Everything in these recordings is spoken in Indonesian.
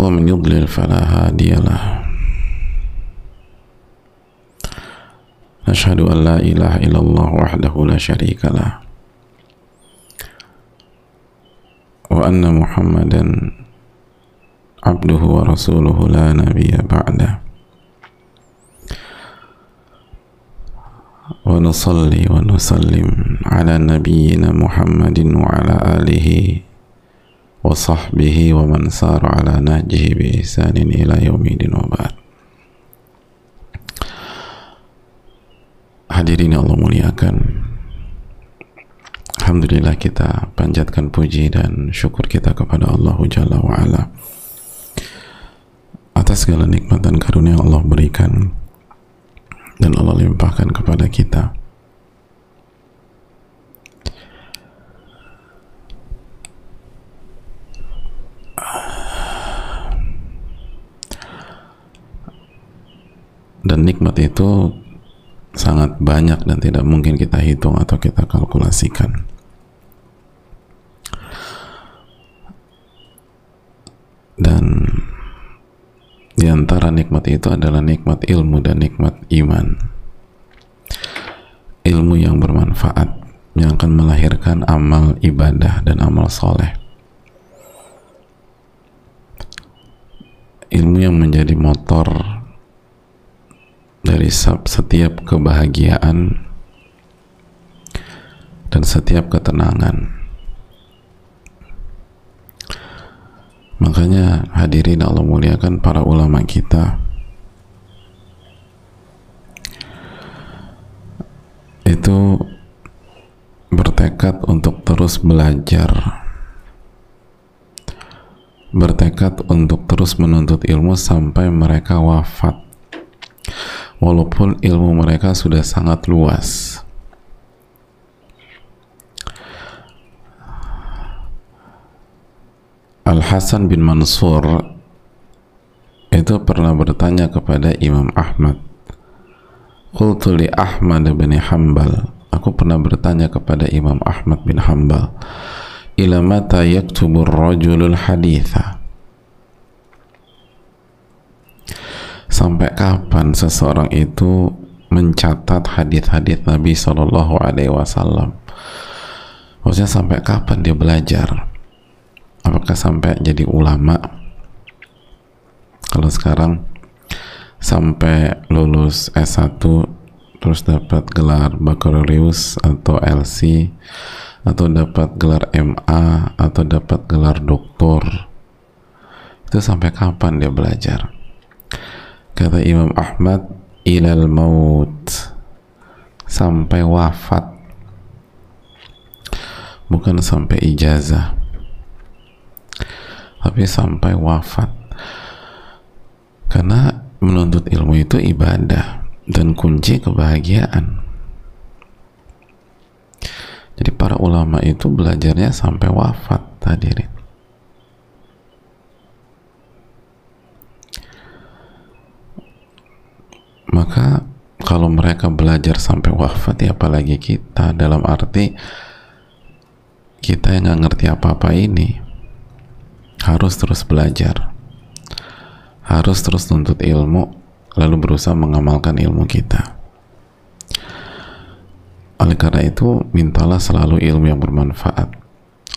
ومن يضلل فلا هادي له. أشهد أن لا إله إلا الله وحده لا شريك له. وأن محمدا عبده ورسوله لا نبي بعده. ونصلي ونسلم على نبينا محمد وعلى آله وصحبه ومن سار على نهجه بإحسان إلى يوم الدين وبعد Hadirin Allah muliakan Alhamdulillah kita panjatkan puji dan syukur kita kepada Allah Jalla wa'ala atas segala nikmat dan karunia yang Allah berikan dan Allah limpahkan kepada kita Dan nikmat itu sangat banyak dan tidak mungkin kita hitung atau kita kalkulasikan. Dan di antara nikmat itu adalah nikmat ilmu dan nikmat iman. Ilmu yang bermanfaat yang akan melahirkan amal ibadah dan amal soleh. Ilmu yang menjadi motor dari setiap kebahagiaan dan setiap ketenangan. Makanya hadirin Allah muliakan para ulama kita. Itu bertekad untuk terus belajar. Bertekad untuk terus menuntut ilmu sampai mereka wafat walaupun ilmu mereka sudah sangat luas. Al-Hasan bin Mansur itu pernah bertanya kepada Imam Ahmad Qultu li Ahmad bin Hanbal. Aku pernah bertanya kepada Imam Ahmad bin Hanbal Ila mata yaktubur rajulul haditha Sampai kapan seseorang itu mencatat hadis-hadis Nabi Shallallahu Alaihi Wasallam? Maksudnya sampai kapan dia belajar? apakah sampai jadi ulama kalau sekarang sampai lulus S1 terus dapat gelar baccalaureus atau LC atau dapat gelar MA atau dapat gelar doktor itu sampai kapan dia belajar kata Imam Ahmad ilal maut. Sampai wafat. Bukan sampai ijazah. Tapi sampai wafat. Karena menuntut ilmu itu ibadah dan kunci kebahagiaan. Jadi para ulama itu belajarnya sampai wafat hadirin maka kalau mereka belajar sampai wafat ya apalagi kita dalam arti kita yang nggak ngerti apa-apa ini harus terus belajar. Harus terus nuntut ilmu lalu berusaha mengamalkan ilmu kita. Oleh karena itu mintalah selalu ilmu yang bermanfaat.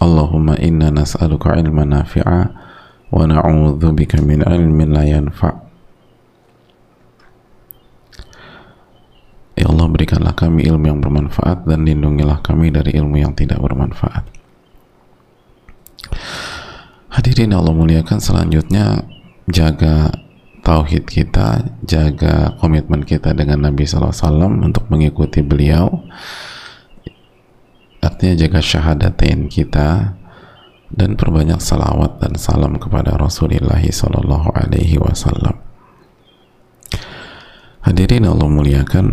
Allahumma inna nas'aluka ilman nafi'a wa na'udhu bika min ilmin la yanfa' Ya Allah berikanlah kami ilmu yang bermanfaat dan lindungilah kami dari ilmu yang tidak bermanfaat Hadirin Allah muliakan selanjutnya jaga tauhid kita, jaga komitmen kita dengan Nabi SAW untuk mengikuti beliau. Artinya jaga syahadatain kita dan perbanyak salawat dan salam kepada Rasulullah Sallallahu Alaihi Wasallam. Hadirin Allah muliakan,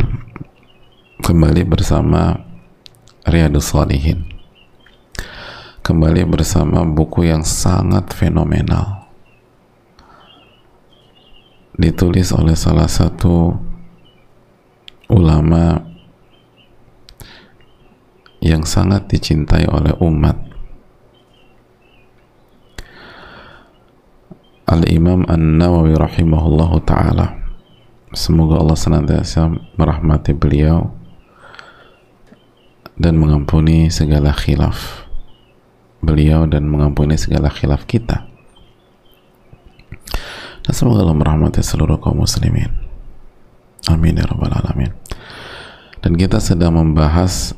kembali bersama Riyadus Salihin. Kembali bersama buku yang sangat fenomenal. Ditulis oleh salah satu ulama yang sangat dicintai oleh umat Al-Imam An-Nawawi rahimahullahu taala. Semoga Allah senantiasa merahmati beliau dan mengampuni segala khilaf beliau dan mengampuni segala khilaf kita. Dan semoga Allah merahmati seluruh kaum muslimin. Amin ya rabbal alamin. Dan kita sedang membahas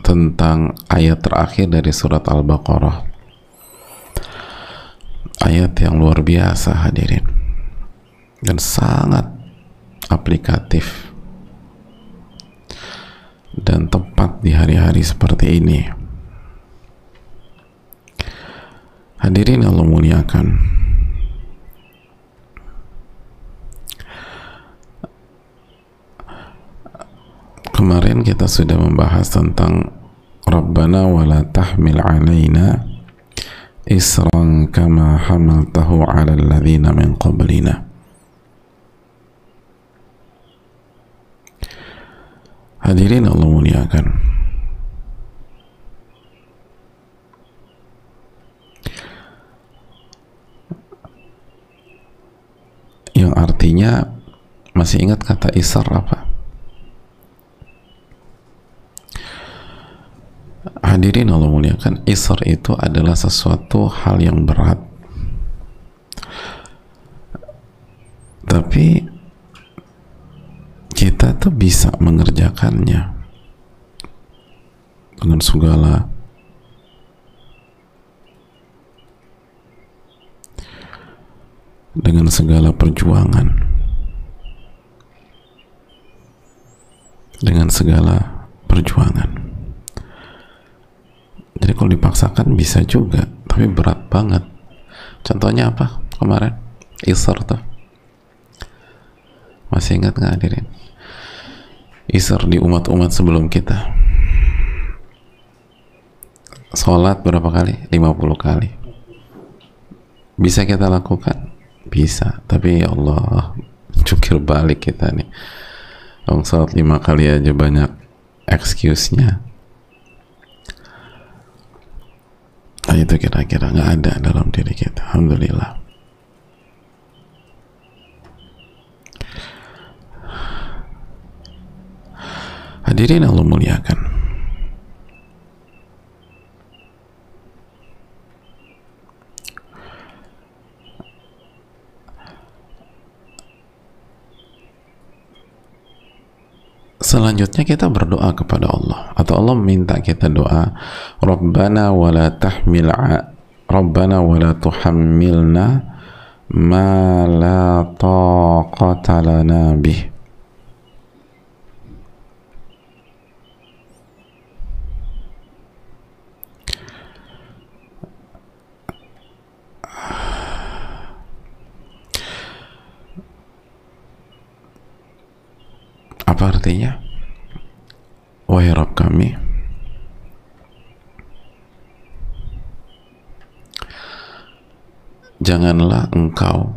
tentang ayat terakhir dari surat Al-Baqarah ayat yang luar biasa hadirin dan sangat aplikatif dan tepat di hari-hari seperti ini. Hadirin Allah muliakan. Kemarin kita sudah membahas tentang Rabbana wala tahmil alaina isran kama hamaltahu ala alladhina min qablina Hadirin Allah muliakan Yang artinya Masih ingat kata isar apa? hadirin Allah muliakan isr itu adalah sesuatu hal yang berat tapi kita tuh bisa mengerjakannya dengan segala dengan segala perjuangan. Dengan segala perjuangan. Jadi kalau dipaksakan bisa juga tapi berat banget. Contohnya apa kemarin? Isar tuh. Masih ingat nggak hadirin isar di umat-umat sebelum kita sholat berapa kali? 50 kali bisa kita lakukan? bisa tapi ya Allah cukir balik kita nih Dong sholat lima kali aja banyak excuse-nya Nah, itu kira-kira nggak ada dalam diri kita. Alhamdulillah. Hadirin Allah muliakan. selanjutnya kita berdoa kepada Allah atau Allah minta kita doa Rabbana wala tahmil Rabbana wala tuhammilna ma la taqata lana bih Apa artinya? Wahai Rabb kami, janganlah engkau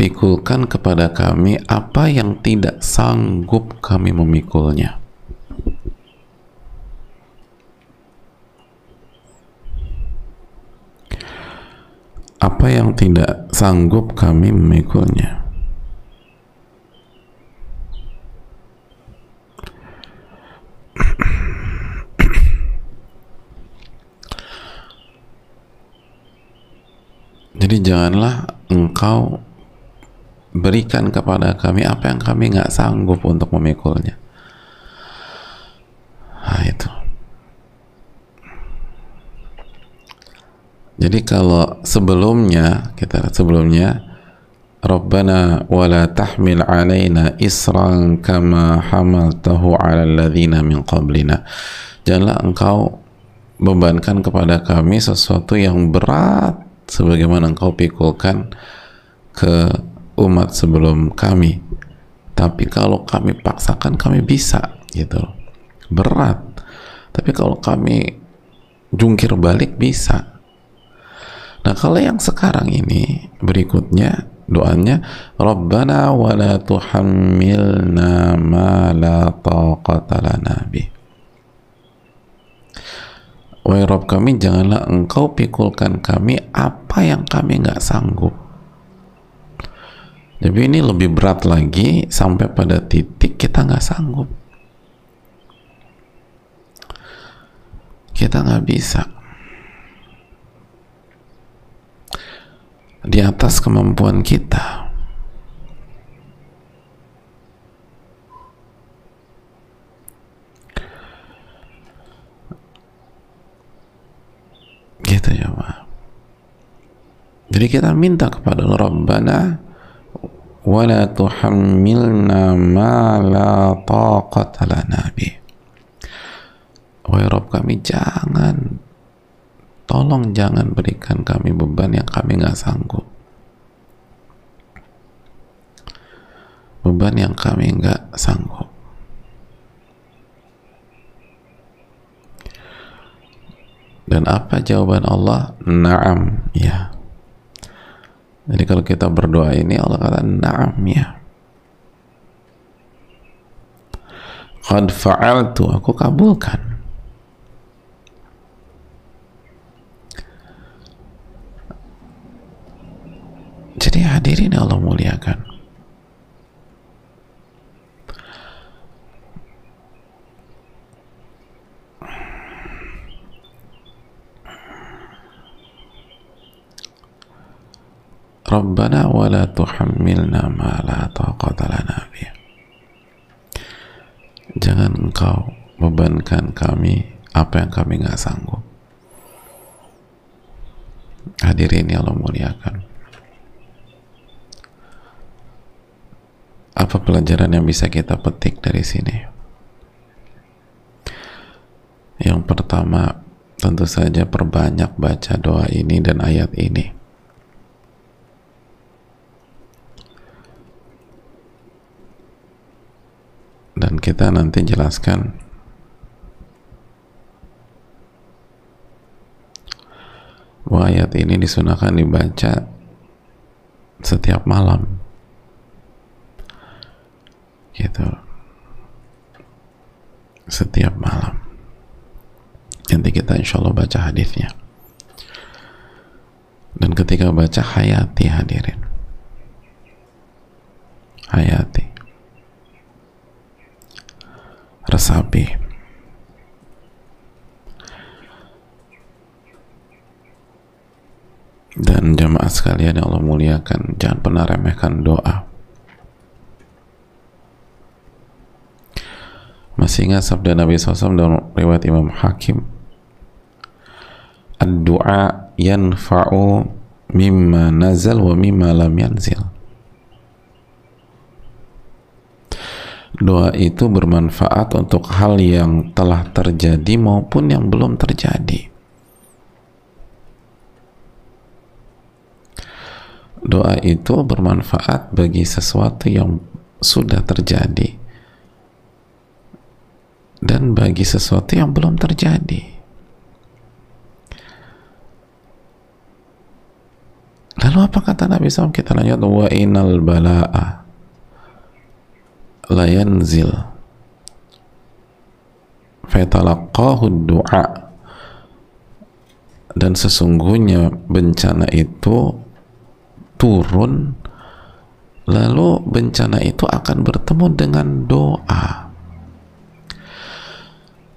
pikulkan kepada kami apa yang tidak sanggup kami memikulnya. Apa yang tidak sanggup kami memikulnya. Jadi janganlah engkau berikan kepada kami apa yang kami nggak sanggup untuk memikulnya. Nah itu. Jadi kalau sebelumnya kita sebelumnya Rabbana wala tahmil alaina isran kama hamaltahu ala alladhina min qablina. Janganlah engkau bebankan kepada kami sesuatu yang berat sebagaimana engkau pikulkan ke umat sebelum kami. Tapi kalau kami paksakan kami bisa gitu. Berat. Tapi kalau kami jungkir balik bisa. Nah kalau yang sekarang ini berikutnya doanya Rabbana wa la tuhammilna ma la taqata lana bih Wahai Rob kami, janganlah engkau pikulkan kami apa yang kami nggak sanggup. Jadi ini lebih berat lagi sampai pada titik kita nggak sanggup. Kita nggak bisa. Di atas kemampuan kita. Gitu ya, Pak. Jadi kita minta kepada Rabbana wala tuhammilna ma la taqata lana bih. Wahai Rabb kami jangan tolong jangan berikan kami beban yang kami nggak sanggup. Beban yang kami nggak sanggup. Dan apa jawaban Allah? Naam, ya. Jadi kalau kita berdoa ini Allah kata naam ya. Qad fa'altu, aku kabulkan. Jadi hadirin Allah muliakan. Rabbana wa la tuhammilna ma la taqata lana bih. Jangan engkau bebankan kami apa yang kami nggak sanggup. Hadirin yang Allah muliakan. Apa pelajaran yang bisa kita petik dari sini? Yang pertama, tentu saja perbanyak baca doa ini dan ayat ini dan kita nanti jelaskan. Bahwa ayat ini disunahkan dibaca setiap malam. Gitu. Setiap malam. Nanti kita insya Allah baca hadisnya. Dan ketika baca hayati hadirin. Hayati resapi dan jamaah sekalian yang Allah muliakan jangan pernah remehkan doa. Masih ingat sabda Nabi SAW dalam riwayat Imam Hakim? Ad-du'a yanfa'u mimma nazal wa mimma lam yanzil doa itu bermanfaat untuk hal yang telah terjadi maupun yang belum terjadi. Doa itu bermanfaat bagi sesuatu yang sudah terjadi dan bagi sesuatu yang belum terjadi. Lalu apa kata Nabi SAW? Kita lanjut wa inal bala'a la yanzil fatalaqahu du'a. Dan sesungguhnya bencana itu turun lalu bencana itu akan bertemu dengan doa.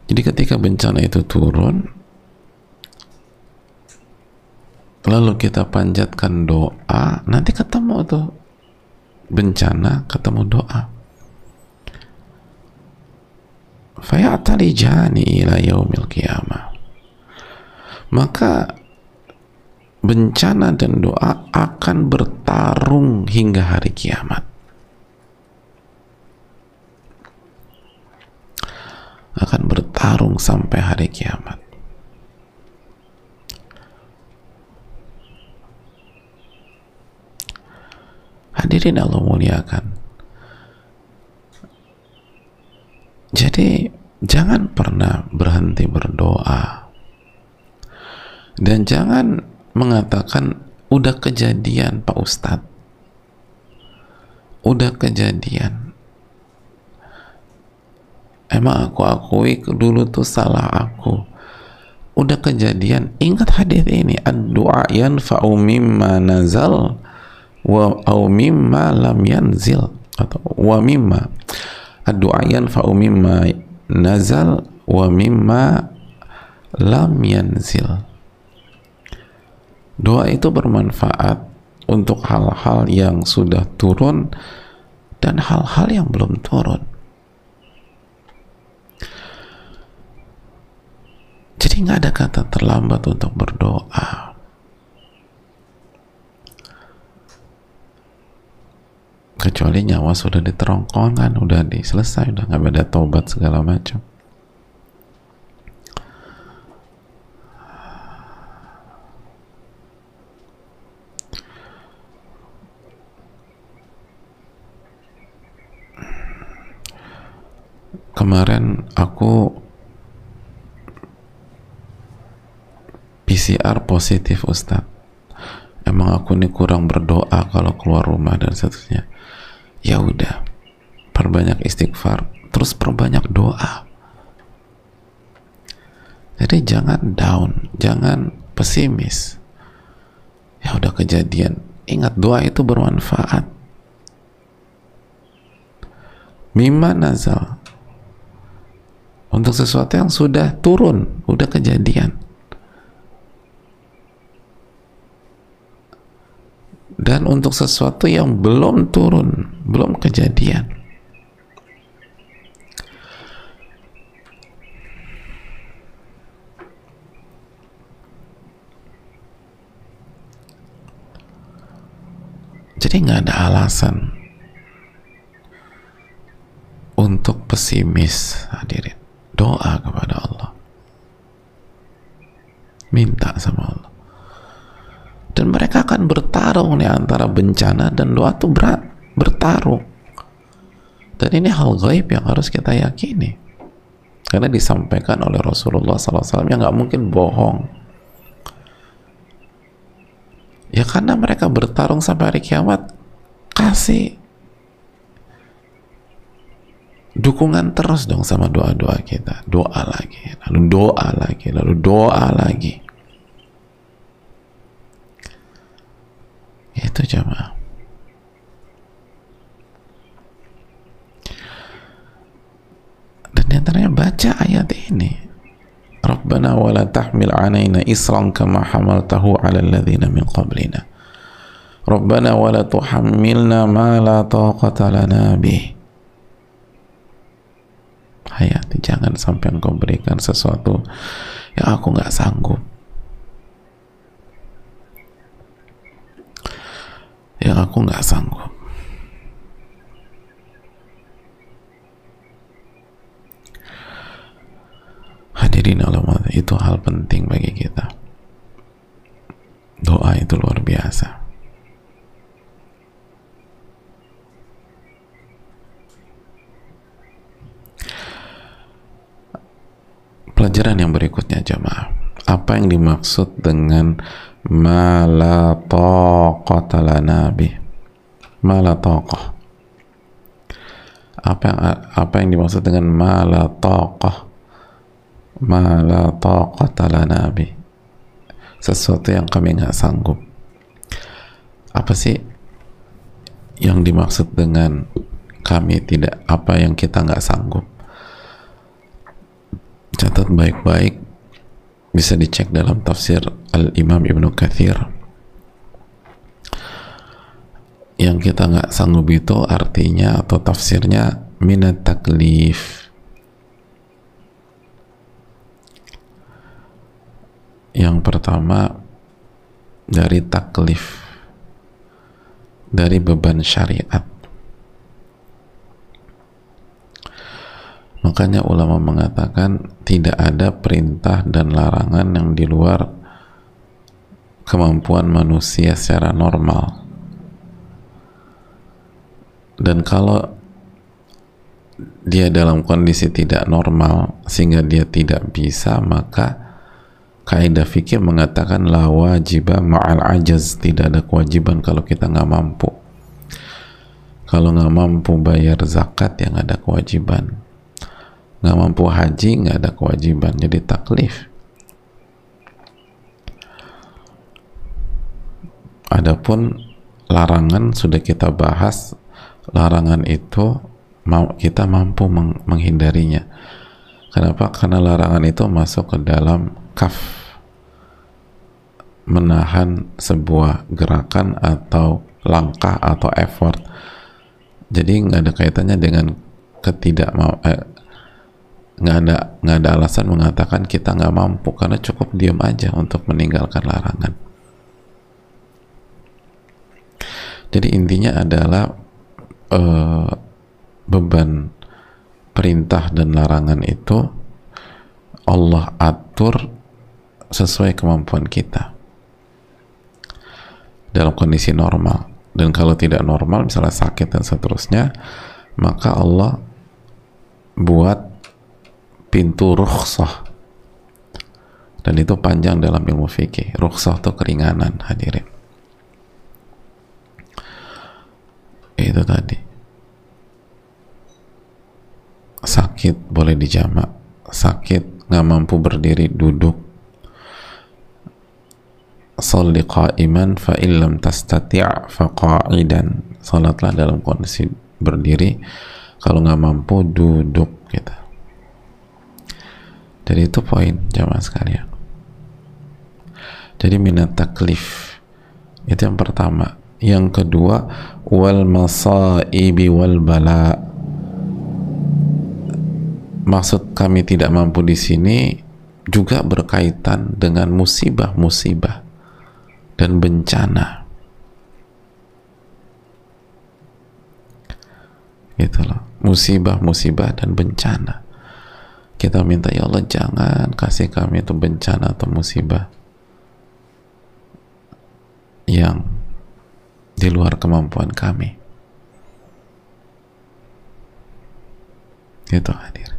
Jadi ketika bencana itu turun lalu kita panjatkan doa nanti ketemu tuh bencana ketemu doa fayatalijani ila yaumil qiyamah. Maka bencana dan doa akan bertarung hingga hari kiamat. Akan bertarung sampai hari kiamat. Hadirin Allah muliakan. Jadi jangan pernah berhenti berdoa. Dan jangan mengatakan udah kejadian Pak Ustadz. Udah kejadian. Emang aku akui dulu tuh salah aku. Udah kejadian ingat hadis ini ad-du'a yanfa'u mimma nazal wa au mimma lam yanzil. Atau wa mimma ad-du'a yanfa'u mimma nazal wa mimma lam yanzil doa itu bermanfaat untuk hal-hal yang sudah turun dan hal-hal yang belum turun Jadi nggak ada kata terlambat untuk berdoa. Kecuali nyawa sudah diterongkongan, udah diselesai, udah nggak ada tobat segala macam. Kemarin aku PCR positif Ustadz emang aku ini kurang berdoa kalau keluar rumah dan seterusnya. Ya udah perbanyak istighfar terus perbanyak doa. Jadi jangan down jangan pesimis. Ya udah kejadian. Ingat doa itu bermanfaat. Mimma nazal. Untuk sesuatu yang sudah turun udah kejadian dan untuk sesuatu yang belum turun, belum kejadian. Jadi nggak ada alasan untuk pesimis hadirin. Doa kepada Allah. Minta sama Allah dan mereka akan bertarung nih antara bencana dan doa itu berat bertarung. Dan ini hal gaib yang harus kita yakini. Karena disampaikan oleh Rasulullah SAW yang nggak mungkin bohong. Ya karena mereka bertarung sampai hari kiamat kasih dukungan terus dong sama doa-doa kita. Doa lagi lalu doa lagi lalu doa lagi itu jamaah dan di antaranya baca ayat ini. Rabbana wa la tahmil alaina isran kama hamaltahu ala alladhina min qablina. Rabbana wa la tuhammilna ma la taqata lana bih. Hayati jangan sampai engkau berikan sesuatu yang aku nggak sanggup yang aku nggak sanggup. Hadirin Allah itu hal penting bagi kita. Doa itu luar biasa. Pelajaran yang berikutnya jamaah. Apa yang dimaksud dengan ma la taqata lana bih ma la taqah apa yang apa yang dimaksud dengan ma la taqah ma la taqata lana bih sesuatu yang kami nggak sanggup. Apa sih yang dimaksud dengan kami tidak apa yang kita nggak sanggup? Catat baik-baik bisa dicek dalam tafsir Al-Imam Ibnu Kathir yang kita nggak sanggup itu artinya atau tafsirnya minat taklif. Yang pertama dari taklif. Dari beban syariat Makanya ulama mengatakan tidak ada perintah dan larangan yang di luar kemampuan manusia secara normal. dan kalau dia dalam kondisi tidak normal sehingga dia tidak bisa maka kaidah fikih mengatakan la wajiba ma'al ajaz. Tidak ada kewajiban kalau kita nggak mampu. Kalau nggak mampu bayar zakat yang ada kewajiban nggak mampu haji nggak ada kewajiban jadi taklif. Adapun larangan sudah kita bahas larangan itu mau kita mampu meng menghindarinya. Kenapa? Karena larangan itu masuk ke dalam kaf menahan sebuah gerakan atau langkah atau effort. Jadi nggak ada kaitannya dengan ketidak mau eh, nggak ada nggak ada alasan mengatakan kita nggak mampu karena cukup diam aja untuk meninggalkan larangan. Jadi intinya adalah uh, beban perintah dan larangan itu Allah atur sesuai kemampuan kita. Dalam kondisi normal. Dan kalau tidak normal misalnya sakit dan seterusnya maka Allah buat pintu rukhsah. Dan itu panjang dalam ilmu fikih. Rukhsah itu keringanan hadirin. Itu tadi. Sakit boleh dijamak sakit nggak mampu berdiri duduk. Salli qa'iman fa illam tastati' fa qa'idan. Salatlah dalam kondisi berdiri. Kalau nggak mampu duduk gitu jadi itu poin jamaah sekalian jadi minat taklif itu yang pertama yang kedua wal masaibi wal bala maksud kami tidak mampu di sini juga berkaitan dengan musibah-musibah dan bencana. Loh. Musibah-musibah dan bencana. Kita minta ya Allah jangan kasih kami itu bencana atau musibah yang di luar kemampuan kami. Gitu hadir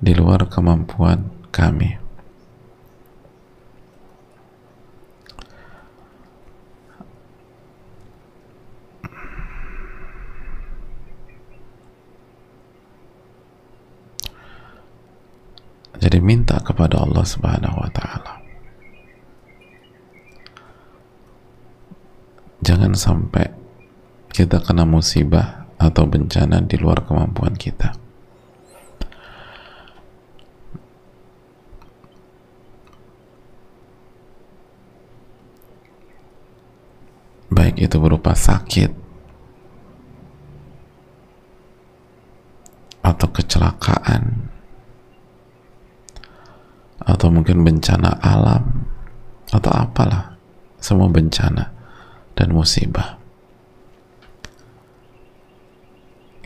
di luar kemampuan kami. Jadi minta kepada Allah Subhanahu wa taala. Jangan sampai kita kena musibah atau bencana di luar kemampuan kita. baik itu berupa sakit atau kecelakaan atau mungkin bencana alam atau apalah semua bencana dan musibah.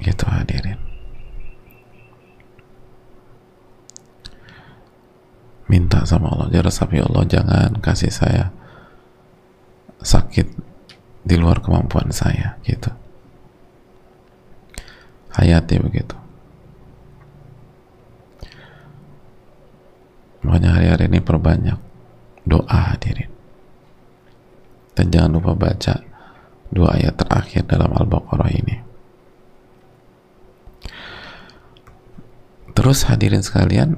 Gitu hadirin. Minta sama Allah ya Allah jangan kasih saya sakit di luar kemampuan saya gitu. Hayati begitu makanya hari-hari ini perbanyak doa hadirin. Dan jangan lupa baca dua ayat terakhir dalam Al-Baqarah ini. Terus hadirin sekalian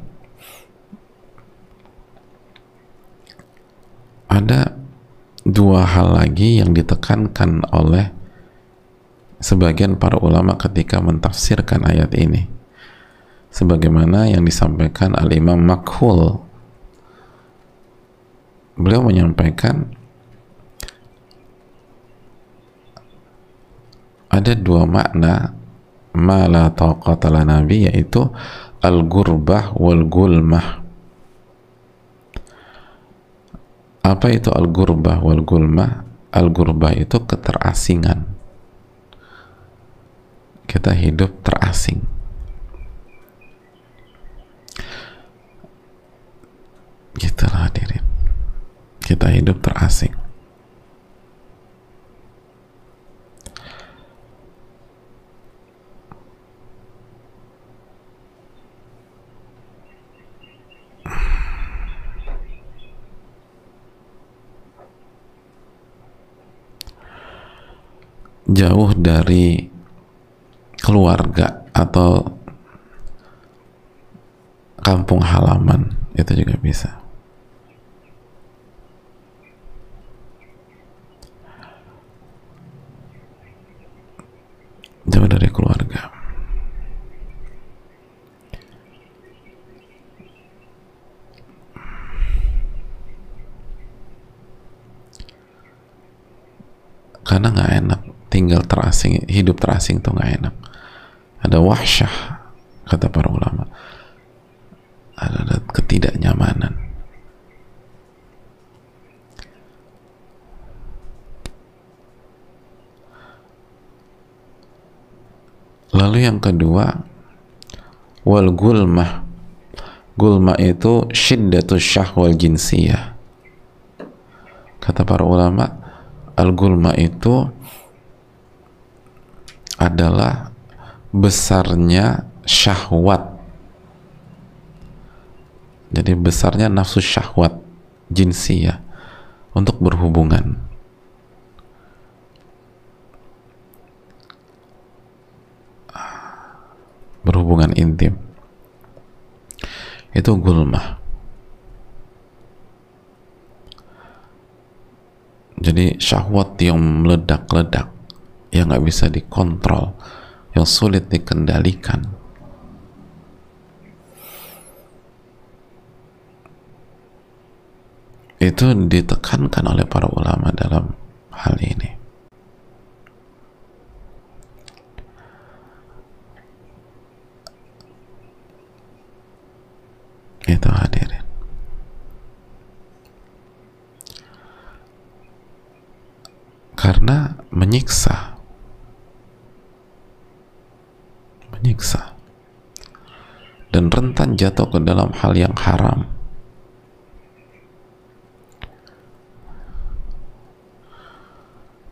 ada dua hal lagi yang ditekankan oleh sebagian para ulama ketika mentafsirkan ayat ini sebagaimana yang disampaikan al-imam Makhul. Beliau menyampaikan ada dua makna ma la taqata nabi yaitu al-gurbah wal gulmah. Apa itu al-gurbah wal gulmah? Al-gurbah itu keterasingan. Kita hidup terasing gitu lah hadirin. Kita hidup terasing jauh dari keluarga atau kampung halaman itu juga bisa. Jauh dari keluarga. Karena nggak enak tinggal terasing hidup terasing tuh nggak enak. Ada wahsyah kata para ulama. Ada, ada ketidaknyamanan lalu yang kedua wal gulmah gulma itu syiddatus syahwal jinsiyah. Kata para ulama al gulma itu adalah besarnya syahwat. Jadi besarnya nafsu syahwat jinsiyah untuk berhubungan berhubungan intim. Itu gulmah. Jadi syahwat yang meledak-ledak yang nggak bisa dikontrol yang sulit dikendalikan. Itu ditekankan oleh para ulama dalam hal ini itu hadirin. Karena menyiksa. Menyiksa. Dan rentan jatuh ke dalam hal yang haram.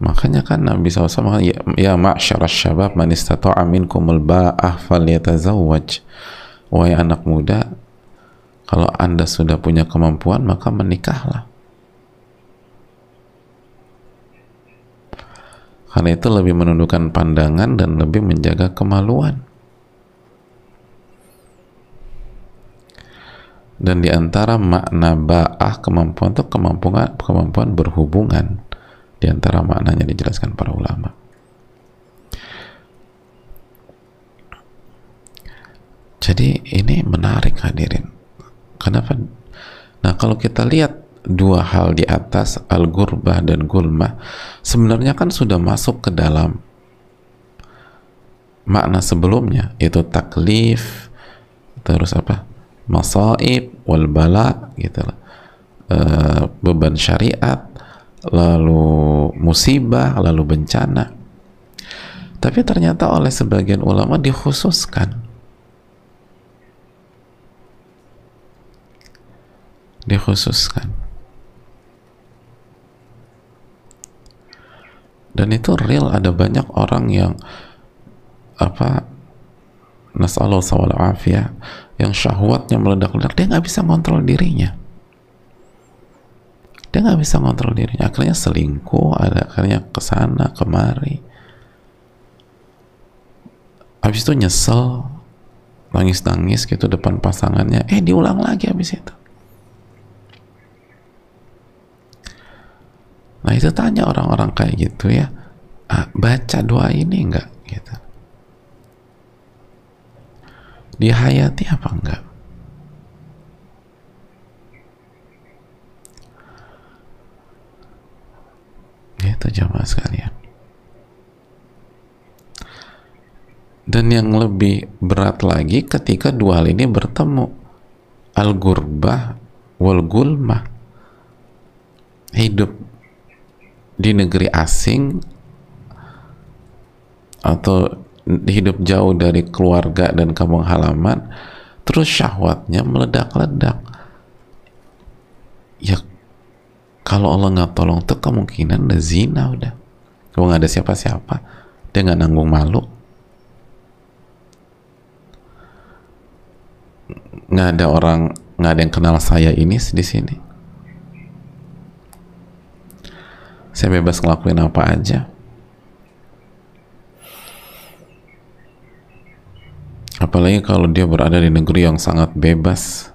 Makanya kan Nabi SAW ya, ya ma'syarah syabab man istata'a minkumul ba'ah falyatazawwaj. Wahai anak muda kalau anda sudah punya kemampuan maka menikahlah karena itu lebih menundukkan pandangan dan lebih menjaga kemaluan dan di antara makna ba'ah kemampuan itu kemampuan kemampuan berhubungan di antara maknanya dijelaskan para ulama. Jadi ini menarik hadirin. Kenapa? Nah kalau kita lihat dua hal di atas al-gurbah dan gulmah sebenarnya kan sudah masuk ke dalam makna sebelumnya itu taklif terus apa masaib wal bala gitu lah e, beban syariat lalu musibah, lalu bencana. Tapi ternyata oleh sebagian ulama dikhususkan. Dikhususkan. Dan itu real ada banyak orang yang apa nasallahu sawal afiyah yang syahwatnya meledak-ledak. Dia nggak bisa kontrol dirinya. Dia nggak bisa ngontrol dirinya. Akhirnya selingkuh ada akhirnya ke sana kemari. Habis itu nyesel nangis-nangis gitu depan pasangannya. Eh diulang lagi habis itu nah itu tanya orang-orang kayak gitu ya ah, baca doa ini enggak? Gitu. Dihayati apa enggak? Itu jamaah sekalian. Dan yang lebih berat lagi ketika dua hal ini bertemu. Al-gurbah wal gulmah. Hidup di negeri asing atau hidup jauh dari keluarga dan kampung halaman terus syahwatnya meledak-ledak. Ya kalau Allah nggak tolong tuh kemungkinan udah zina udah. Kalau nggak ada siapa-siapa dia nggak nanggung malu. Nggak ada orang nggak ada yang kenal saya ini di sini saya bebas ngelakuin apa aja. Apalagi kalau dia berada di negeri yang sangat bebas.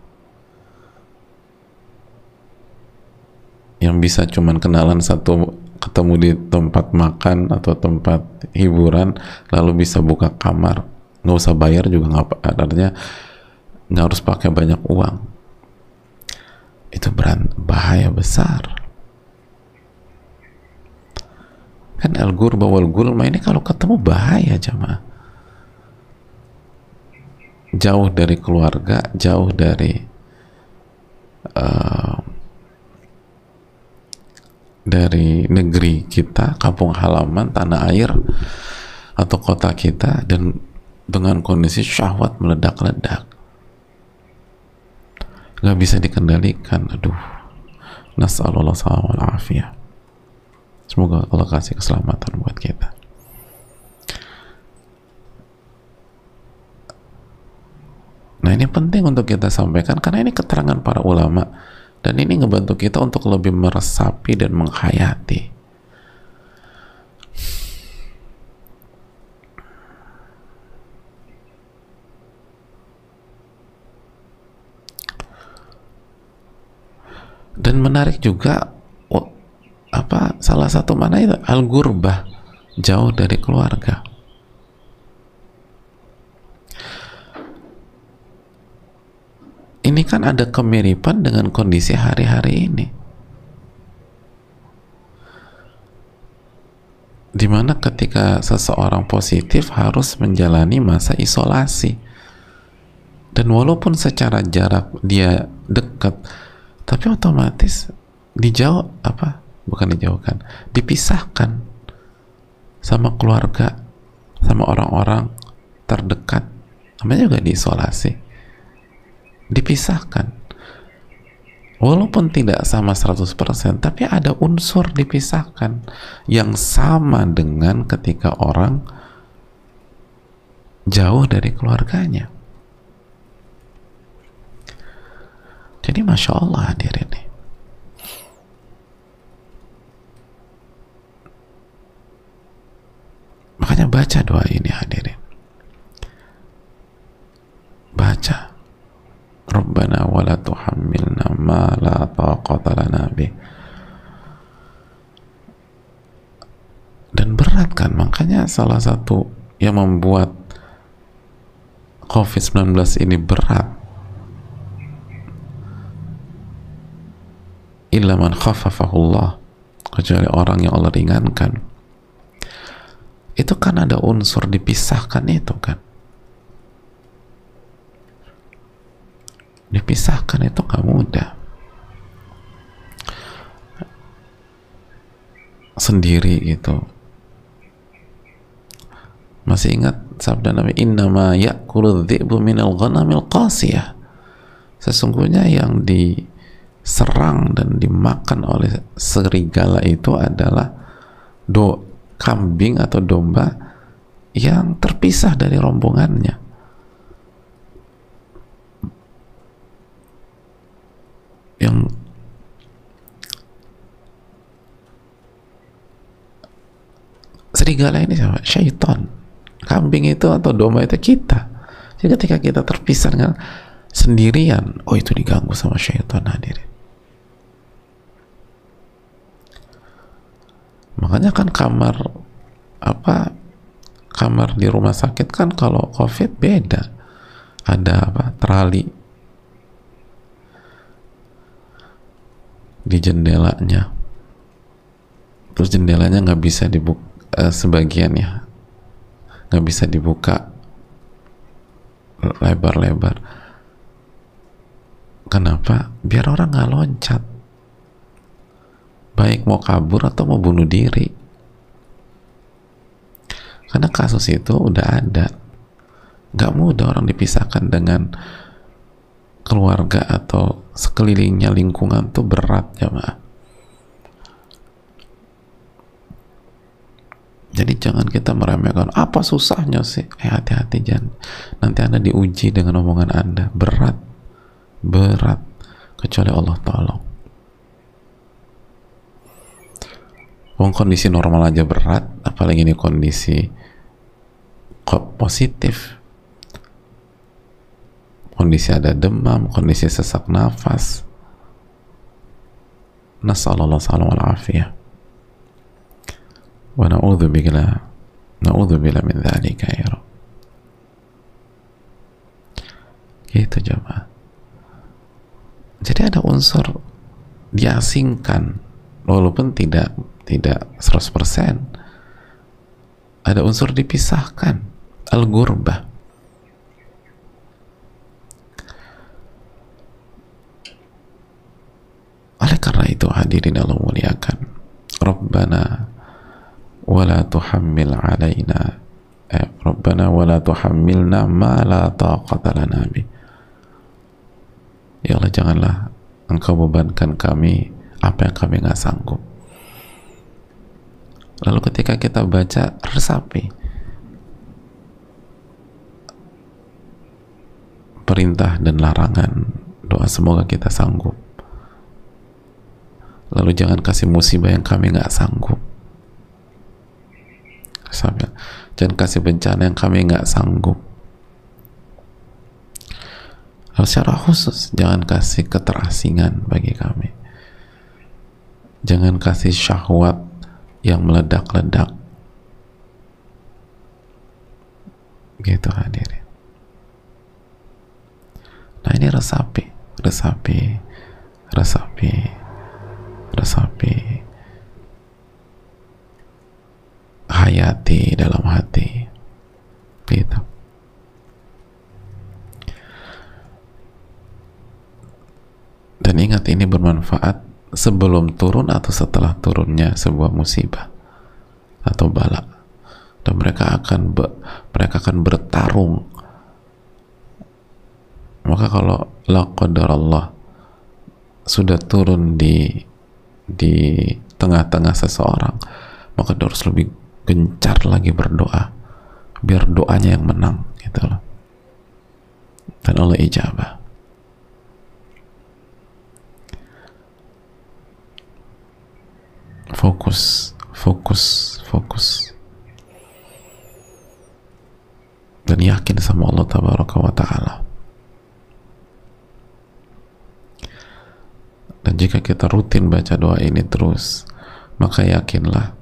Yang bisa cuman kenalan satu ketemu di tempat makan atau tempat hiburan lalu bisa buka kamar. Nggak usah bayar juga nggak artinya nggak harus pakai banyak uang. Itu berat bahaya besar. Kan al ghurba wal gulma ini kalau ketemu bahaya jamaah jauh dari keluarga jauh dari uh, dari negeri kita, kampung halaman, tanah air, atau kota kita, dan dengan kondisi syahwat meledak-ledak. Gak bisa dikendalikan, aduh. Nas'alullah wal afiyah. Semoga Allah kasih keselamatan buat kita. Nah ini penting untuk kita sampaikan karena ini keterangan para ulama dan ini ngebantu kita untuk lebih meresapi dan menghayati dan menarik juga apa salah satu mana itu? Al gurbah jauh dari keluarga. Ini kan ada kemiripan dengan kondisi hari-hari ini. Di mana ketika seseorang positif harus menjalani masa isolasi. Dan walaupun secara jarak dia dekat tapi otomatis dijauh apa bukan dijauhkan. Dipisahkan sama keluarga sama orang-orang terdekat. Namanya juga diisolasi. Dipisahkan. Walaupun tidak sama 100% tapi ada unsur dipisahkan yang sama dengan ketika orang jauh dari keluarganya. Jadi Masya Allah hadirin. nih makanya baca doa ini hadirin. Baca. Rabbana wa la tuhammilna ma la taqata lana dan berat kan makanya salah satu yang membuat COVID-19 ini berat. Illa man khafafahullah kecuali orang yang Allah ringankan itu kan ada unsur dipisahkan itu kan? Dipisahkan itu gak mudah. Sendiri gitu. Masih ingat sabda Nabi innama ya'kulu dhi'bu minal ghanamil qasiyah. Sesungguhnya yang diserang dan dimakan oleh serigala itu adalah do kambing atau domba yang terpisah dari rombongannya yang serigala ini siapa? Syaitan. Kambing itu atau domba itu kita. Jadi ketika kita terpisah dengan sendirian, oh itu diganggu sama syaitan hadirin. Makanya kan kamar apa kamar di rumah sakit kan kalau covid beda. Ada apa terali. Di jendelanya. Terus jendelanya nggak bisa dibuka uh, sebagian ya. Nggak bisa dibuka. Lebar-lebar. Kenapa? Biar orang nggak loncat baik mau kabur atau mau bunuh diri karena kasus itu udah ada nggak mudah orang dipisahkan dengan keluarga atau sekelilingnya lingkungan tuh berat ya ma. Jadi jangan kita meremehkan apa susahnya sih. Eh hati-hati jangan. Nanti anda diuji dengan omongan anda berat, berat. Kecuali Allah tolong. Wong kondisi normal aja berat, apalagi ini kondisi kok positif. Kondisi ada demam kondisi sesak nafas. Nasallallahu salam wal afiyah wa na'udhu bila na'udhu bila min dhalika ya Rabb gitu jemaah jadi ada unsur diasingkan walaupun tidak tidak 100% ada unsur dipisahkan. Al-gurbah oleh karena itu hadirin Allah muliakan Rabbana wala tuhammil alaina eh, Rabbana wala tuhammilna ma la taqata lana bi Ya Allah janganlah engkau bebankan kami apa yang kami nggak sanggup lalu ketika kita baca resapi perintah dan larangan doa semoga kita sanggup. Lalu jangan kasih musibah yang kami nggak sanggup. Sampai, jangan kasih bencana yang kami nggak sanggup. Lalu secara khusus jangan kasih keterasingan bagi kami. Jangan kasih syahwat yang meledak-ledak. Gitu hadirin. Nah ini resapi resapi resapi resapi hayati dalam hati. Gitu. Dan ingat ini bermanfaat sebelum turun atau setelah turunnya sebuah musibah atau bala. Dan mereka akan be, mereka akan bertarung. Maka kalau laqadar Allah sudah turun di di tengah-tengah seseorang maka dia harus lebih gencar lagi berdoa. Biar doanya yang menang gitu loh. Dan Allah ijabah fokus fokus fokus dan yakin sama Allah tabaraka wa ta'ala. Dan jika kita rutin baca doa ini terus maka yakinlah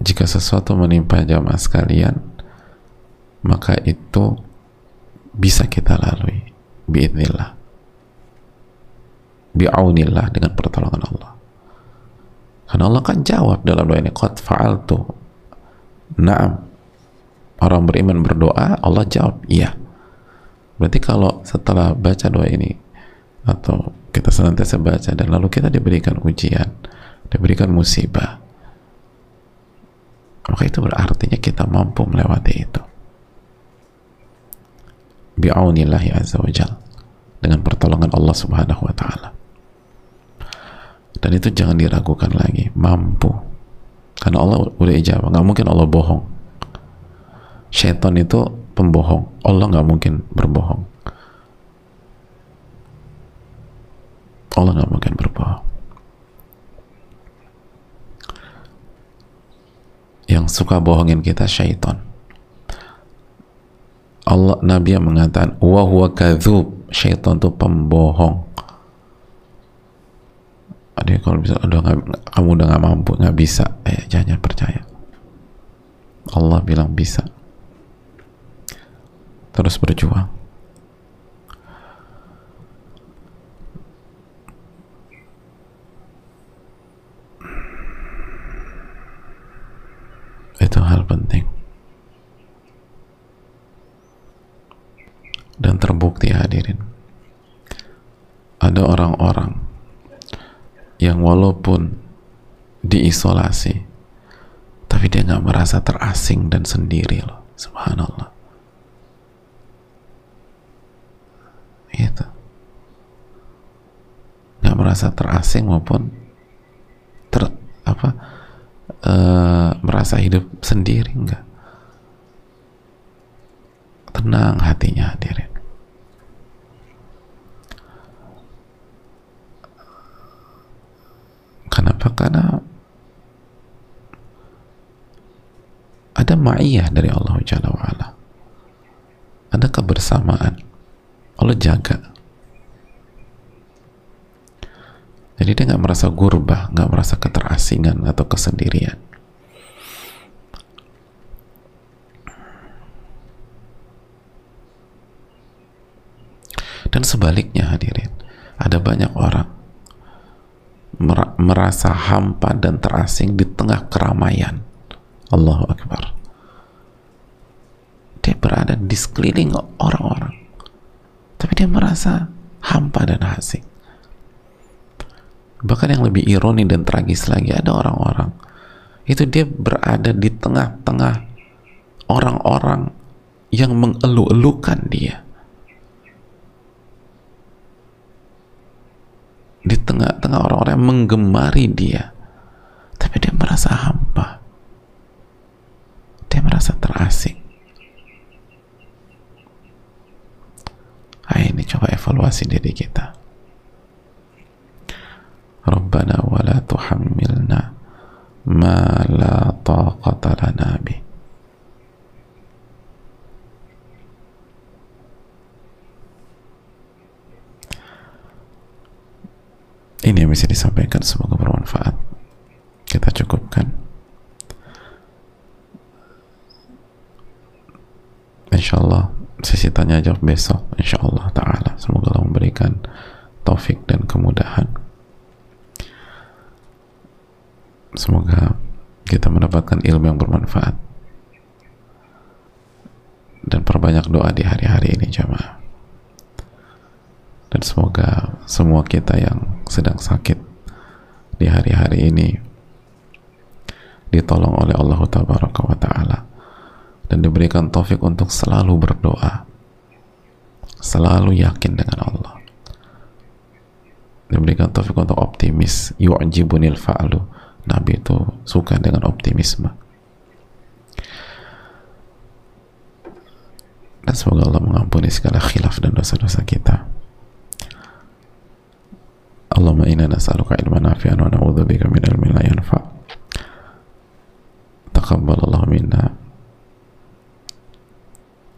jika sesuatu menimpa jamaah sekalian maka itu bisa kita lalui biidnillah bi'aunillah dengan pertolongan Allah. Karena Allah kan jawab dalam doa ini qad fa'altu. Na'am. Orang beriman berdoa Allah jawab iya. Berarti kalau setelah baca doa ini atau kita senantiasa baca dan lalu kita diberikan ujian diberikan musibah maka itu berartinya kita mampu melewati itu. Bi'aunillahi azza wa jal dengan pertolongan Allah subhanahu wa ta'ala dan itu jangan diragukan lagi. Mampu. Karena Allah udah ijabah. Nggak mungkin Allah bohong. Syaitan itu pembohong. Allah nggak mungkin berbohong. Allah nggak mungkin berbohong. Yang suka bohongin kita syaitan. Allah Nabi yang mengatakan wa huwa syaitan itu pembohong ada kalau bisa udah gak, kamu udah nggak mampu nggak bisa. Eh jangan percaya. Allah bilang bisa. Terus berjuang. Itu hal penting. Dan terbukti hadirin. Ada orang-orang yang walaupun diisolasi tapi dia nggak merasa terasing dan sendiri loh. Subhanallah. Itu nggak merasa terasing maupun ter apa e, merasa hidup sendiri enggak tenang hatinya hadirin kenapa karena ada ma'iyah dari Allah Jalla wa'ala. Kebersamaan. Allah jaga. Jadi dia nggak merasa gurbah nggak merasa keterasingan atau kesendirian. Dan sebaliknya hadirin. Ada banyak orang merasa hampa dan terasing di tengah keramaian. Allahu Akbar. Dia berada di sekeliling orang-orang. Tapi dia merasa hampa dan asing. Bahkan yang lebih ironi dan tragis lagi ada orang-orang. Itu dia berada di tengah-tengah orang-orang yang mengeluh-elukan dia di tengah-tengah orang-orang yang menggemari dia. Tapi dia merasa hampa. Dia merasa terasing. Ayo ini coba evaluasi diri kita. Rabbana wa la tuhammilna ma la taqata lana bih ini yang bisa disampaikan semoga bermanfaat. Kita cukupkan. Insyaallah sesi tanya jawab besok insyaallah taala. Semoga Allah memberikan taufik dan kemudahan. Semoga kita mendapatkan ilmu yang bermanfaat. Dan perbanyak doa di hari-hari ini jamaah dan semoga semua kita yang sedang sakit di hari-hari ini ditolong oleh Allah wa ta'ala dan diberikan taufik untuk selalu berdoa selalu yakin dengan Allah. Diberikan taufik untuk optimis. Yu'jibunil fa'lu Nabi itu suka dengan optimisme. Dan semoga Allah mengampuni segala khilaf dan dosa-dosa kita Allahumma inna nas'aluka ilman nafi'an wa na'udzubika min ilmin la yanfa' taqabbal Allah minna.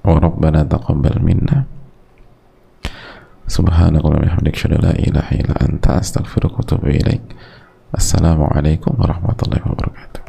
Wa rabbana taqabbal minna. Subhanaka wa bihamdika la ilaha illa anta astaghfiruka wa atubu ilaik assalamu alaikum warahmatullahi wabarakatuh